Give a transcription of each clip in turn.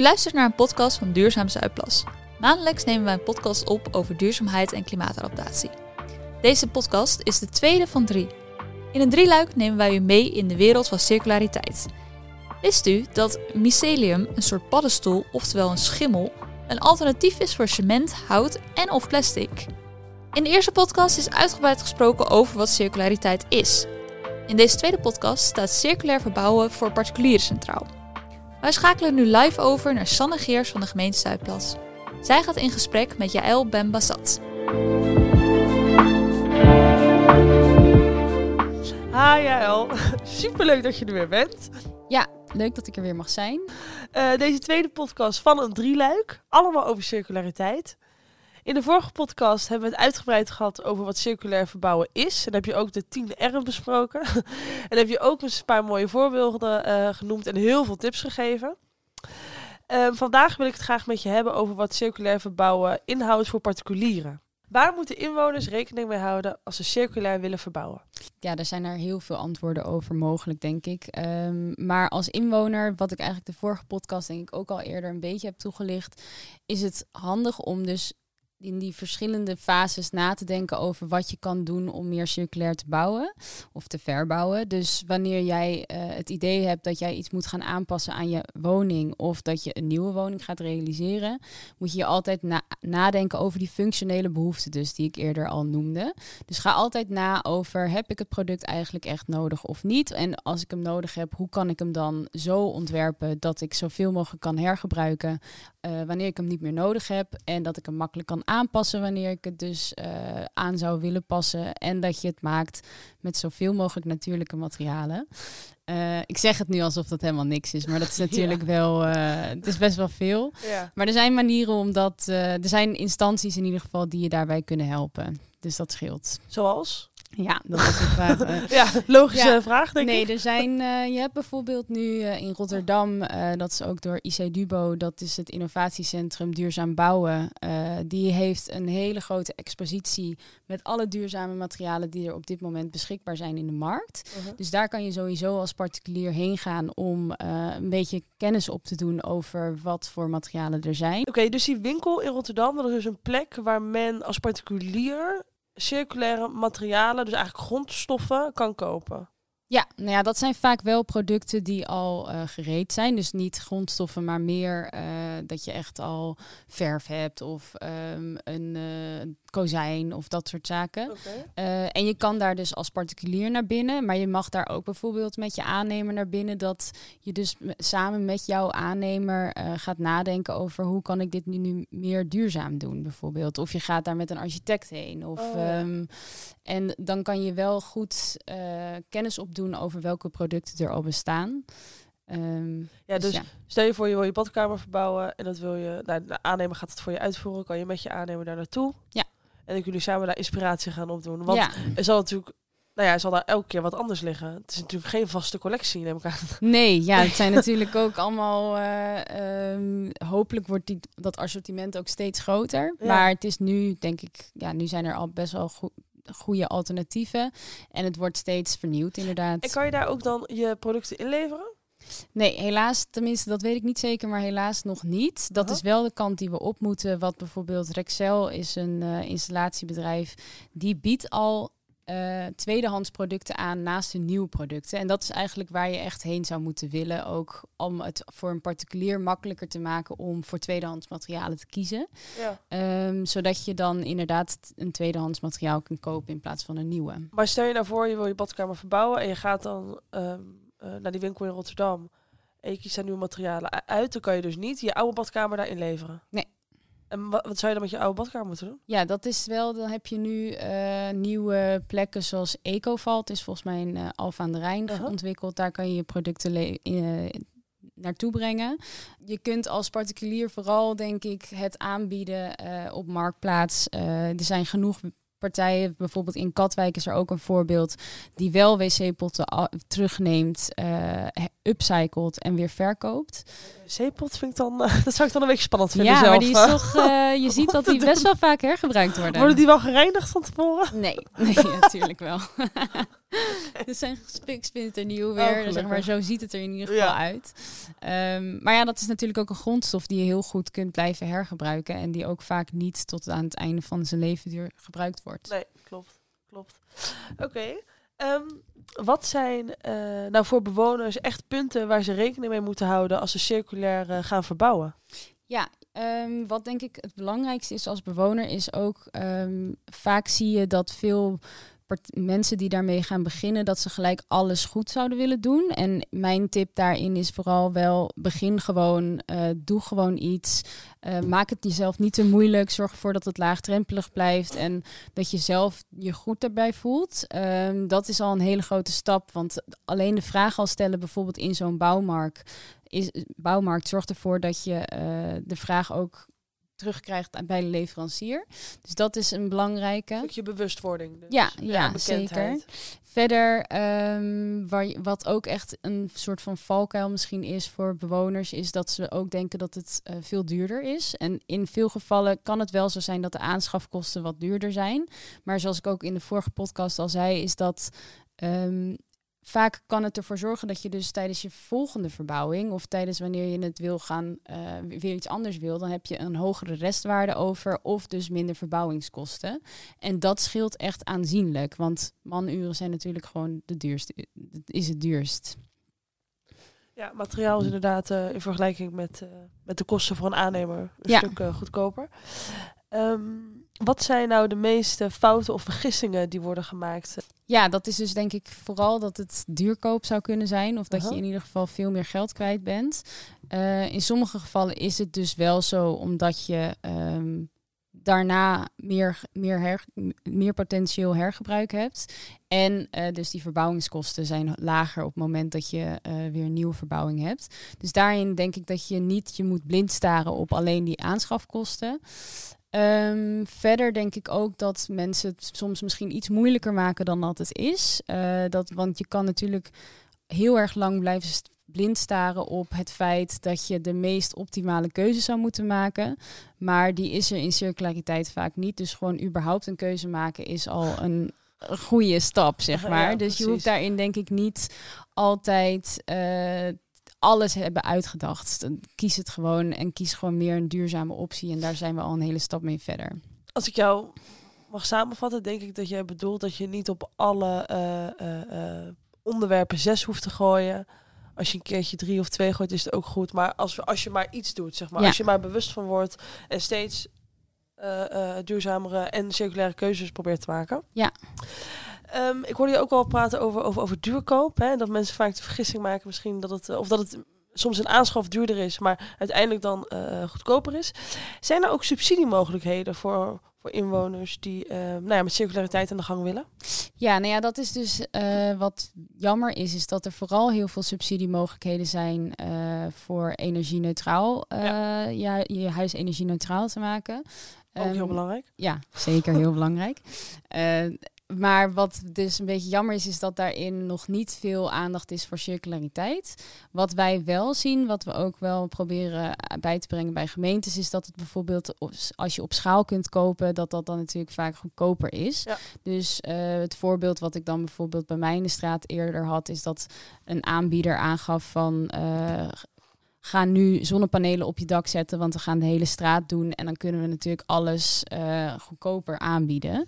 U luistert naar een podcast van Duurzaam Zuidplas. Maandelijks nemen wij een podcast op over duurzaamheid en klimaatadaptatie. Deze podcast is de tweede van drie. In een drieluik nemen wij u mee in de wereld van circulariteit. Wist u dat mycelium, een soort paddenstoel, oftewel een schimmel, een alternatief is voor cement, hout en of plastic? In de eerste podcast is uitgebreid gesproken over wat circulariteit is. In deze tweede podcast staat circulair verbouwen voor particulieren centraal. Wij schakelen nu live over naar Sanne Geers van de gemeente Zuidplas. Zij gaat in gesprek met Jaël Ben Bassat. Hi Jaël, superleuk dat je er weer bent. Ja, leuk dat ik er weer mag zijn. Uh, deze tweede podcast van een drieluik, allemaal over circulariteit. In de vorige podcast hebben we het uitgebreid gehad over wat circulair verbouwen is. En heb je ook de tiende R besproken. en heb je ook een paar mooie voorbeelden uh, genoemd en heel veel tips gegeven. Uh, vandaag wil ik het graag met je hebben over wat circulair verbouwen inhoudt voor particulieren. Waar moeten inwoners rekening mee houden als ze circulair willen verbouwen? Ja, er zijn er heel veel antwoorden over mogelijk, denk ik. Um, maar als inwoner, wat ik eigenlijk de vorige podcast denk ik ook al eerder een beetje heb toegelicht, is het handig om dus in die verschillende fases na te denken over wat je kan doen om meer circulair te bouwen of te verbouwen. Dus wanneer jij uh, het idee hebt dat jij iets moet gaan aanpassen aan je woning of dat je een nieuwe woning gaat realiseren, moet je je altijd na nadenken over die functionele behoeften dus die ik eerder al noemde. Dus ga altijd na over heb ik het product eigenlijk echt nodig of niet en als ik hem nodig heb, hoe kan ik hem dan zo ontwerpen dat ik zoveel mogelijk kan hergebruiken uh, wanneer ik hem niet meer nodig heb en dat ik hem makkelijk kan aanpassen wanneer ik het dus uh, aan zou willen passen. En dat je het maakt met zoveel mogelijk natuurlijke materialen. Uh, ik zeg het nu alsof dat helemaal niks is, maar dat is natuurlijk ja. wel, uh, het is best wel veel. Ja. Maar er zijn manieren om dat, er zijn instanties in ieder geval die je daarbij kunnen helpen. Dus dat scheelt. Zoals? Ja, dat is een vraag. Uh, ja, logische ja, vraag, denk nee, ik. Nee, er zijn, uh, je hebt bijvoorbeeld nu uh, in Rotterdam, dat is ook door IC Dubo, dat is het innovatiecentrum Duurzaam Bouwen. die heeft een hele grote expositie met alle duurzame materialen die er op dit moment beschikbaar zijn in de markt. Uh-huh. Dus daar kan je sowieso als particulier heen gaan om een beetje kennis op te doen over wat voor materialen er zijn. Oké, okay, dus die winkel in Rotterdam, dat is dus een plek waar men als particulier circulaire materialen, dus eigenlijk grondstoffen, kan kopen. Ja, nou ja, dat zijn vaak wel producten die al uh, gereed zijn. Dus niet grondstoffen, maar meer uh, dat je echt al verf hebt of um, een uh, kozijn of dat soort zaken. Okay. en je kan daar dus als particulier naar binnen, maar je mag daar ook bijvoorbeeld met je aannemer naar binnen. Dat je dus samen met jouw aannemer gaat nadenken over hoe kan ik dit nu, nu meer duurzaam doen, bijvoorbeeld. Of je gaat daar met een architect heen. Of, oh, ja. um, en dan kan je wel goed kennis opdoen doen over welke producten er al bestaan. Um, ja, dus, dus ja. stel je voor je wil je badkamer verbouwen en dat wil je, nou, de aannemer gaat het voor je uitvoeren, kan je met je aannemer daar naartoe. Ja. En kunnen jullie samen daar inspiratie gaan opdoen. Want ja. er zal natuurlijk, nou ja, er zal daar elke keer wat anders liggen. Het is natuurlijk geen vaste collectie, neem ik aan. Nee, ja, het zijn natuurlijk ook allemaal, uh, um, hopelijk wordt die, dat assortiment ook steeds groter. Ja. Maar het is nu, denk ik, ja, nu zijn er al best wel goed goede alternatieven. En het wordt steeds vernieuwd, inderdaad. En kan je daar ook dan je producten inleveren? Nee, helaas, tenminste, dat weet ik niet zeker, maar helaas nog niet. Dat Aha. is wel de kant die we op moeten. Wat bijvoorbeeld Rexel is een uh, installatiebedrijf, die biedt al uh, tweedehands producten aan naast hun nieuwe producten. En dat is eigenlijk waar je echt heen zou moeten willen. Ook om het voor een particulier makkelijker te maken om voor tweedehands materialen te kiezen. Ja. Um, zodat je dan inderdaad een tweedehands materiaal kunt kopen in plaats van een nieuwe. Maar stel je nou voor, je wil je badkamer verbouwen en je gaat dan um, uh, naar die winkel in Rotterdam. En je kiest daar nieuwe materialen uit. Dan kan je dus niet je oude badkamer daar inleveren. Nee. En wat, wat zou je dan met je oude badkamer moeten doen? Ja, dat is wel. Dan heb je nu uh, nieuwe plekken zoals Ecovalt is volgens mij in uh, Alfa aan de Rijn Uh-huh. ontwikkeld. Daar kan je je producten naartoe brengen. Je kunt als particulier vooral, denk ik, het aanbieden uh, op marktplaats. Uh, er zijn genoeg partijen, bijvoorbeeld in Katwijk is er ook een voorbeeld, die wel wc-potten terugneemt, uh, upcycelt en weer verkoopt. Wc-pot vind ik dan, dat zou ik dan een beetje spannend vinden Ja, zelf. maar die is eh. toch, eh, je ziet dat die best wel vaak hergebruikt worden. Worden die wel gereinigd van tevoren? Nee, nee, natuurlijk wel. Ze zijn spiksplinternieuw weer. Oh, zeg maar, zo ziet het er in ieder geval Ja. uit. Ehm, maar ja, dat is natuurlijk ook een grondstof die je heel goed kunt blijven hergebruiken. En die ook vaak niet tot aan het einde van zijn levensduur gebruikt wordt. Nee, klopt. klopt. Oké. Ehm, wat zijn eh, nou voor bewoners echt punten waar ze rekening mee moeten houden als ze circulair eh, gaan verbouwen? Ja, ehm, wat denk ik het belangrijkste is als bewoner is ook ehm, vaak zie je dat veel mensen die daarmee gaan beginnen, dat ze gelijk alles goed zouden willen doen. En mijn tip daarin is vooral wel begin gewoon, eh, doe gewoon iets. Eh, maak het jezelf niet te moeilijk. Zorg ervoor dat het laagdrempelig blijft en dat je zelf je goed daarbij voelt. Ehm, dat is al een hele grote stap, want alleen de vraag al stellen, bijvoorbeeld in zo'n bouwmarkt, is, bouwmarkt zorgt ervoor dat je eh, de vraag ook terugkrijgt bij de leverancier. Dus dat is een belangrijke. Stukje bewustwording. Dus. Ja, ja, bekendheid. Verder, ehm, waar, je- wat ook echt een soort van valkuil misschien is voor bewoners, is dat ze ook denken dat het eh, veel duurder is. En in veel gevallen kan het wel zo zijn dat de aanschafkosten wat duurder zijn. Maar zoals ik ook in de vorige podcast al zei, is dat ehm, vaak kan het ervoor zorgen dat je dus tijdens je volgende verbouwing of tijdens wanneer je het wil gaan, eh, weer iets anders wil, dan heb je een hogere restwaarde over of dus minder verbouwingskosten. En dat scheelt echt aanzienlijk, want manuren zijn natuurlijk gewoon de duurste, is het duurst. Ja, materiaal is inderdaad eh, in vergelijking met, eh, met de kosten voor een aannemer een Ja. stuk goedkoper. Ehm, wat zijn nou de meeste fouten of vergissingen die worden gemaakt? Ja, dat is dus denk ik vooral dat het duurkoop zou kunnen zijn. Of dat je in ieder geval veel meer geld kwijt bent. Eh, in sommige gevallen is het dus wel zo omdat je ehm, daarna meer, meer, her, meer potentieel hergebruik hebt. En eh, dus die verbouwingskosten zijn lager op het moment dat je eh, weer een nieuwe verbouwing hebt. Dus daarin denk ik dat je niet je moet blind staren op alleen die aanschafkosten. Ehm, verder denk ik ook dat mensen het soms misschien iets moeilijker maken dan dat het is. Eh, dat, want je kan natuurlijk heel erg lang blijven blind staren op het feit dat je de meest optimale keuze zou moeten maken. Maar die is er in circulariteit vaak niet. Dus gewoon überhaupt een keuze maken is al een, goede stap, zeg Ja, maar. dus je hoeft daarin denk ik niet altijd eh, alles hebben uitgedacht. Dan Kies het gewoon en kies gewoon meer een duurzame optie. En daar zijn we al een hele stap mee verder. Als ik jou mag samenvatten, denk ik dat jij bedoelt dat je niet op alle eh, eh, eh, onderwerpen zes hoeft te gooien. Als je een keertje drie of twee gooit, is het ook goed. Maar als, als je maar iets doet, zeg maar. Ja. Als je maar bewust van wordt en steeds duurzamere en circulaire keuzes probeert te maken. Ja. Ehm, ik hoorde je ook al praten over, over, over duurkoop. Hè? Dat mensen vaak de vergissing maken misschien dat het... of dat het soms een aanschaf duurder is, maar uiteindelijk dan eh, goedkoper is. Zijn er ook subsidiemogelijkheden voor, voor inwoners die eh, nou ja, met circulariteit aan de gang willen? Ja, nou ja, dat is dus eh, wat jammer is, is dat er vooral heel veel subsidiemogelijkheden zijn eh, voor energie-neutraal, eh, ja. je huis energie-neutraal te maken. Ook heel Ehm, belangrijk. Ja, zeker heel belangrijk. Maar wat dus een beetje jammer is, is dat daarin nog niet veel aandacht is voor circulariteit. Wat wij wel zien, wat we ook wel proberen bij te brengen bij gemeentes, is dat het bijvoorbeeld als je op schaal kunt kopen, dat dat dan natuurlijk vaak goedkoper is. Ja. Dus eh, het voorbeeld wat ik dan bijvoorbeeld bij mij in de straat eerder had, is dat een aanbieder aangaf van eh, ga nu zonnepanelen op je dak zetten, want we gaan de hele straat doen en dan kunnen we natuurlijk alles eh, goedkoper aanbieden.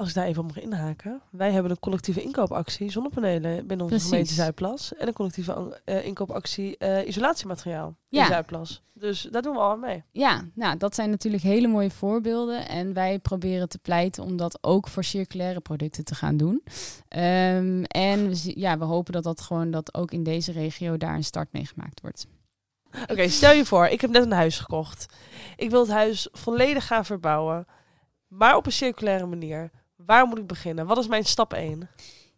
Als ik daar even op mag inhaken. Wij hebben een collectieve inkoopactie zonnepanelen binnen onze Precies. gemeente Zuidplas. En een collectieve eh, inkoopactie eh, isolatiemateriaal Ja. in Zuidplas. Dus daar doen we al aan mee. Ja, nou, dat zijn natuurlijk hele mooie voorbeelden. En wij proberen te pleiten om dat ook voor circulaire producten te gaan doen. Ehm, en we, ja, we hopen dat dat gewoon dat ook in deze regio daar een start mee gemaakt wordt. Oké, stel je voor, ik heb net een huis gekocht. Ik wil het huis volledig gaan verbouwen. Maar op een circulaire manier. Waar moet ik beginnen? Wat is mijn stap 1?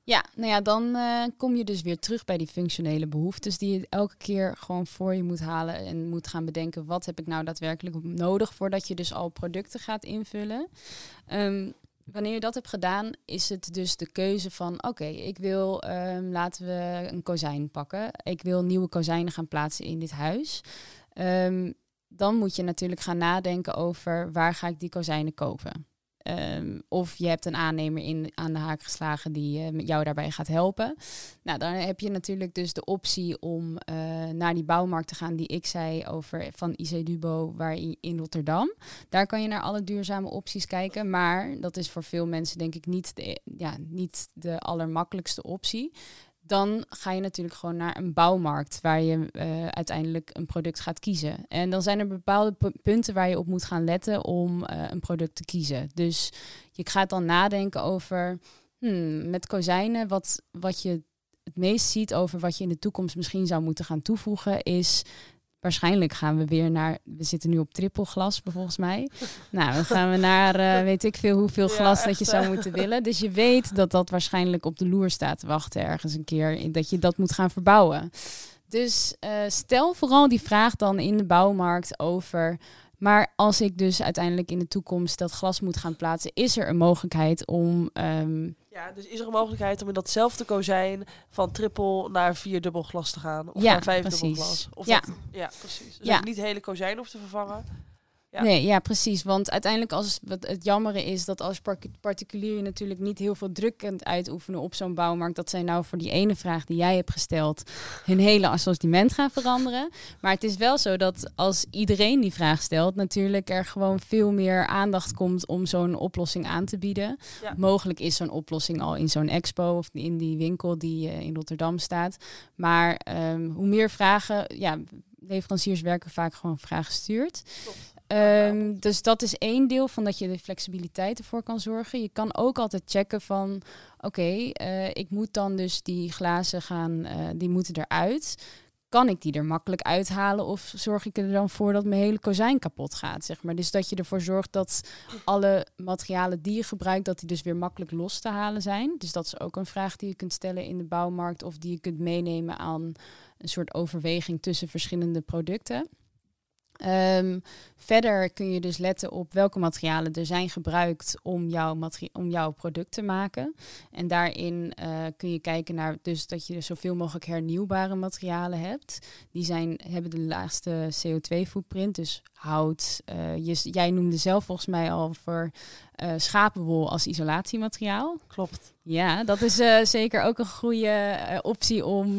Ja, nou ja, dan eh, kom je dus weer terug bij die functionele behoeftes die je elke keer gewoon voor je moet halen en moet gaan bedenken wat heb ik nou daadwerkelijk nodig voordat je dus al producten gaat invullen. Ehm, wanneer je dat hebt gedaan, is het dus de keuze van oké, ik wil, ehm, laten we een kozijn pakken. Ik wil nieuwe kozijnen gaan plaatsen in dit huis. Ehm, dan moet je natuurlijk gaan nadenken over waar ga ik die kozijnen kopen. Ehm, of je hebt een aannemer in, aan de haak geslagen die uh, jou daarbij gaat helpen. Nou, dan heb je natuurlijk dus de optie om uh, naar die bouwmarkt te gaan die ik zei over van IC Dubo, waar in Rotterdam. Daar kan je naar alle duurzame opties kijken. Maar dat is voor veel mensen denk ik niet de, ja, niet de allermakkelijkste optie dan ga je natuurlijk gewoon naar een bouwmarkt waar je uh, uiteindelijk een product gaat kiezen. En dan zijn er bepaalde punten waar je op moet gaan letten om uh, een product te kiezen. Dus je gaat dan nadenken over hmm, met kozijnen, wat, wat je het meest ziet over wat je in de toekomst misschien zou moeten gaan toevoegen, is Waarschijnlijk gaan we weer naar. We zitten nu op trippelglas, volgens mij. Nou, dan gaan we naar uh, weet ik veel hoeveel glas ja, dat je zou moeten willen. Dus je weet dat dat waarschijnlijk op de loer staat te wachten ergens een keer. Dat je dat moet gaan verbouwen. Dus uh, stel vooral die vraag dan in de bouwmarkt over. Maar als ik dus uiteindelijk in de toekomst dat glas moet gaan plaatsen, is er een mogelijkheid om. Um, ja, dus is er een mogelijkheid om in datzelfde kozijn van triple naar vier dubbel glas te gaan? Of ja, naar vijf precies. dubbel glas? Of ja. Dat, ja, precies. Dus Ja. niet het hele kozijn hoeft te vervangen. Ja. Nee, ja, precies. Want uiteindelijk, als wat het jammere is dat als par- particulier je natuurlijk niet heel veel druk kunt uitoefenen op zo'n bouwmarkt, dat zij nou voor die ene vraag die jij hebt gesteld hun hele assortiment gaan veranderen. Maar het is wel zo dat als iedereen die vraag stelt, natuurlijk er gewoon veel meer aandacht komt om zo'n oplossing aan te bieden. Ja. Mogelijk is zo'n oplossing al in zo'n expo of in die winkel die eh, in Rotterdam staat. Maar ehm, hoe meer vragen, ja, leveranciers werken vaak gewoon vraaggestuurd. Klopt. Ehm, dus dat is één deel van dat je de flexibiliteit ervoor kan zorgen. Je kan ook altijd checken van, oké, eh, ik moet dan dus die glazen gaan, eh, die moeten eruit. Kan ik die er makkelijk uithalen of zorg ik er dan voor dat mijn hele kozijn kapot gaat, zeg maar. Dus dat je ervoor zorgt dat alle materialen die je gebruikt, dat die dus weer makkelijk los te halen zijn. Dus dat is ook een vraag die je kunt stellen in de bouwmarkt of die je kunt meenemen aan een soort overweging tussen verschillende producten. Ehm, verder kun je dus letten op welke materialen er zijn gebruikt om jouw, om jouw product te maken. En daarin eh, kun je kijken naar dus dat je zoveel mogelijk hernieuwbare materialen hebt. Die zijn, hebben de laagste CO2-footprint, dus hout. eh, je, jij noemde zelf volgens mij al voor eh, schapenwol als isolatiemateriaal. Klopt. Ja, dat is zeker ook een goede optie om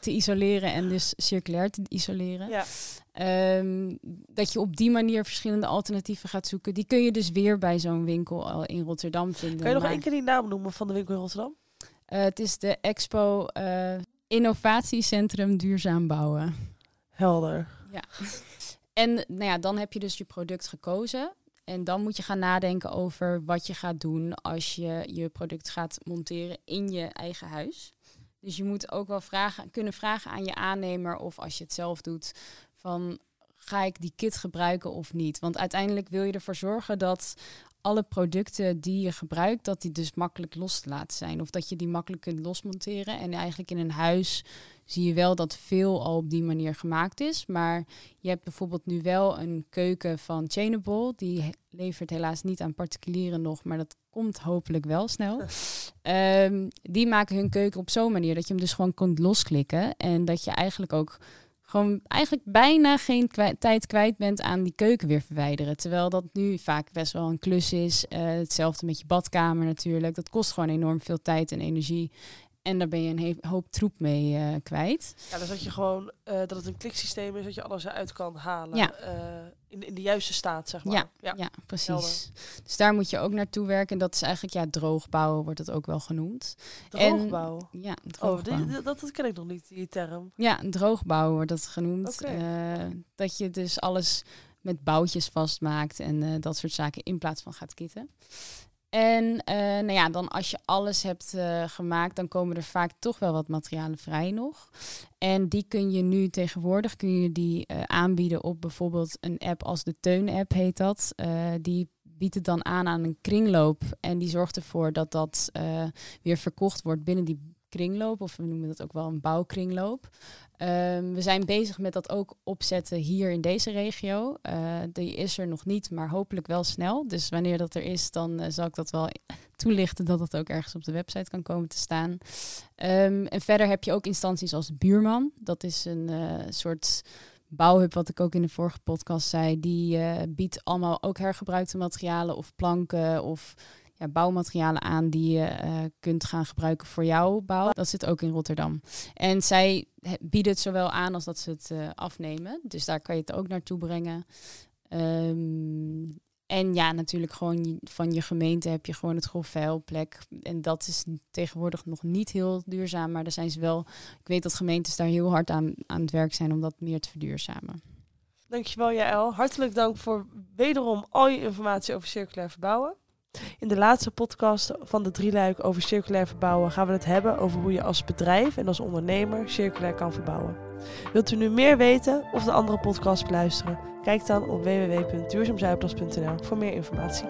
te isoleren en dus circulair te isoleren. Ja. Ehm, dat je op die manier verschillende alternatieven gaat zoeken. Die kun je dus weer bij zo'n winkel al in Rotterdam vinden. Kan je nog één keer die naam noemen van de winkel in Rotterdam? eh, het is de Expo eh, Innovatiecentrum Duurzaam Bouwen. Helder. En nou ja, dan heb je dus je product gekozen. En dan moet je gaan nadenken over wat je gaat doen als je je product gaat monteren in je eigen huis. Dus je moet ook wel vragen, kunnen vragen aan je aannemer of als je het zelf doet van ga ik die kit gebruiken of niet? Want uiteindelijk wil je ervoor zorgen dat alle producten die je gebruikt, dat die dus makkelijk los te laten zijn. Of dat je die makkelijk kunt losmonteren. En eigenlijk in een huis zie je wel dat veel al op die manier gemaakt is. Maar je hebt bijvoorbeeld nu wel een keuken van Chainable. Die levert helaas niet aan particulieren nog, maar dat komt hopelijk wel snel. Ehm, die maken hun keuken op zo'n manier dat je hem dus gewoon kunt losklikken. En dat je eigenlijk ook gewoon eigenlijk bijna geen tijd kwijt bent aan die keuken weer verwijderen. Terwijl dat nu vaak best wel een klus is. Eh, hetzelfde met je badkamer natuurlijk. Dat kost gewoon enorm veel tijd en energie. En daar ben je een hoop troep mee eh, kwijt. Ja, dus dat je gewoon eh, dat het een kliksysteem is, dat je alles eruit kan halen. Ja. eh, in, in de juiste staat, zeg maar. Ja, ja. Ja, precies. helder. Dus daar moet je ook naartoe werken. En dat is eigenlijk, ja, droogbouwen wordt het ook wel genoemd. Droogbouw. Ja, Oh, droogbouw. die- dat, dat ken ik nog niet, die term. Ja, droogbouw wordt dat genoemd. Dat je dus alles met boutjes vastmaakt en dat soort zaken in plaats van gaat kitten. En eh, nou ja, dan als je alles hebt eh, gemaakt, dan komen er vaak toch wel wat materialen vrij nog. En die kun je nu tegenwoordig kun je die eh, aanbieden op bijvoorbeeld een app als de Teun-app heet dat. Die biedt het dan aan aan een kringloop en die zorgt ervoor dat dat weer verkocht wordt binnen die kringloop. Of we noemen dat ook wel een bouwkringloop. Ehm, we zijn bezig met dat ook opzetten hier in deze regio. Eh, die is er nog niet, maar hopelijk wel snel. Dus wanneer dat er is, dan eh, zal ik dat wel toelichten dat het ook ergens op de website kan komen te staan. Ehm, en verder heb je ook instanties als Buurman. Dat is een eh, soort Bouwhub, wat ik ook in de vorige podcast zei, die biedt allemaal ook hergebruikte materialen of planken of ja, bouwmaterialen aan die je eh, kunt gaan gebruiken voor jouw bouw. Dat zit ook in Rotterdam. En zij bieden het zowel aan als dat ze het uh, afnemen. Dus daar kan je het ook naartoe brengen. Um, en ja, natuurlijk gewoon van je gemeente heb je gewoon het grofvuilplek. En dat is tegenwoordig nog niet heel duurzaam. Maar daar zijn ze wel. Ik weet dat gemeentes daar heel hard aan, aan het werk zijn om dat meer te verduurzamen. Dankjewel, Jaël. Hartelijk dank voor wederom al je informatie over circulair verbouwen. In de laatste podcast van de drieluik over circulair verbouwen gaan we het hebben over hoe je als bedrijf en als ondernemer circulair kan verbouwen. Wilt u nu meer weten of de andere podcast beluisteren? Kijk dan op www.duurzaamzuidplas.nl voor meer informatie.